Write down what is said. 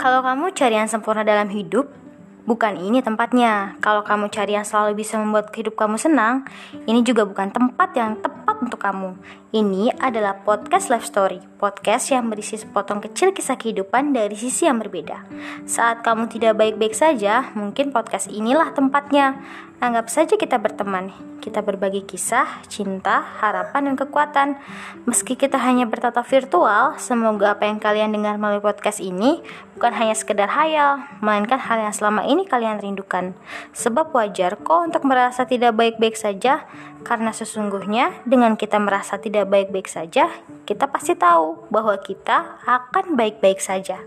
Kalau kamu cari yang sempurna dalam hidup, bukan ini tempatnya. Kalau kamu cari yang selalu bisa membuat hidup kamu senang, ini juga bukan tempat yang tepat untuk kamu. Ini adalah podcast Life Story, podcast yang berisi sepotong kecil kisah kehidupan dari sisi yang berbeda. Saat kamu tidak baik-baik saja, mungkin podcast inilah tempatnya. Anggap saja kita berteman, kita berbagi kisah, cinta, harapan, dan kekuatan. Meski kita hanya bertatap virtual, semoga apa yang kalian dengar melalui podcast ini bukan hanya sekedar hayal, melainkan hal yang selama kalian rindukan. Sebab wajar kok untuk merasa tidak baik-baik saja, karena sesungguhnya dengan kita merasa tidak baik-baik saja, kita pasti tahu bahwa kita akan baik-baik saja.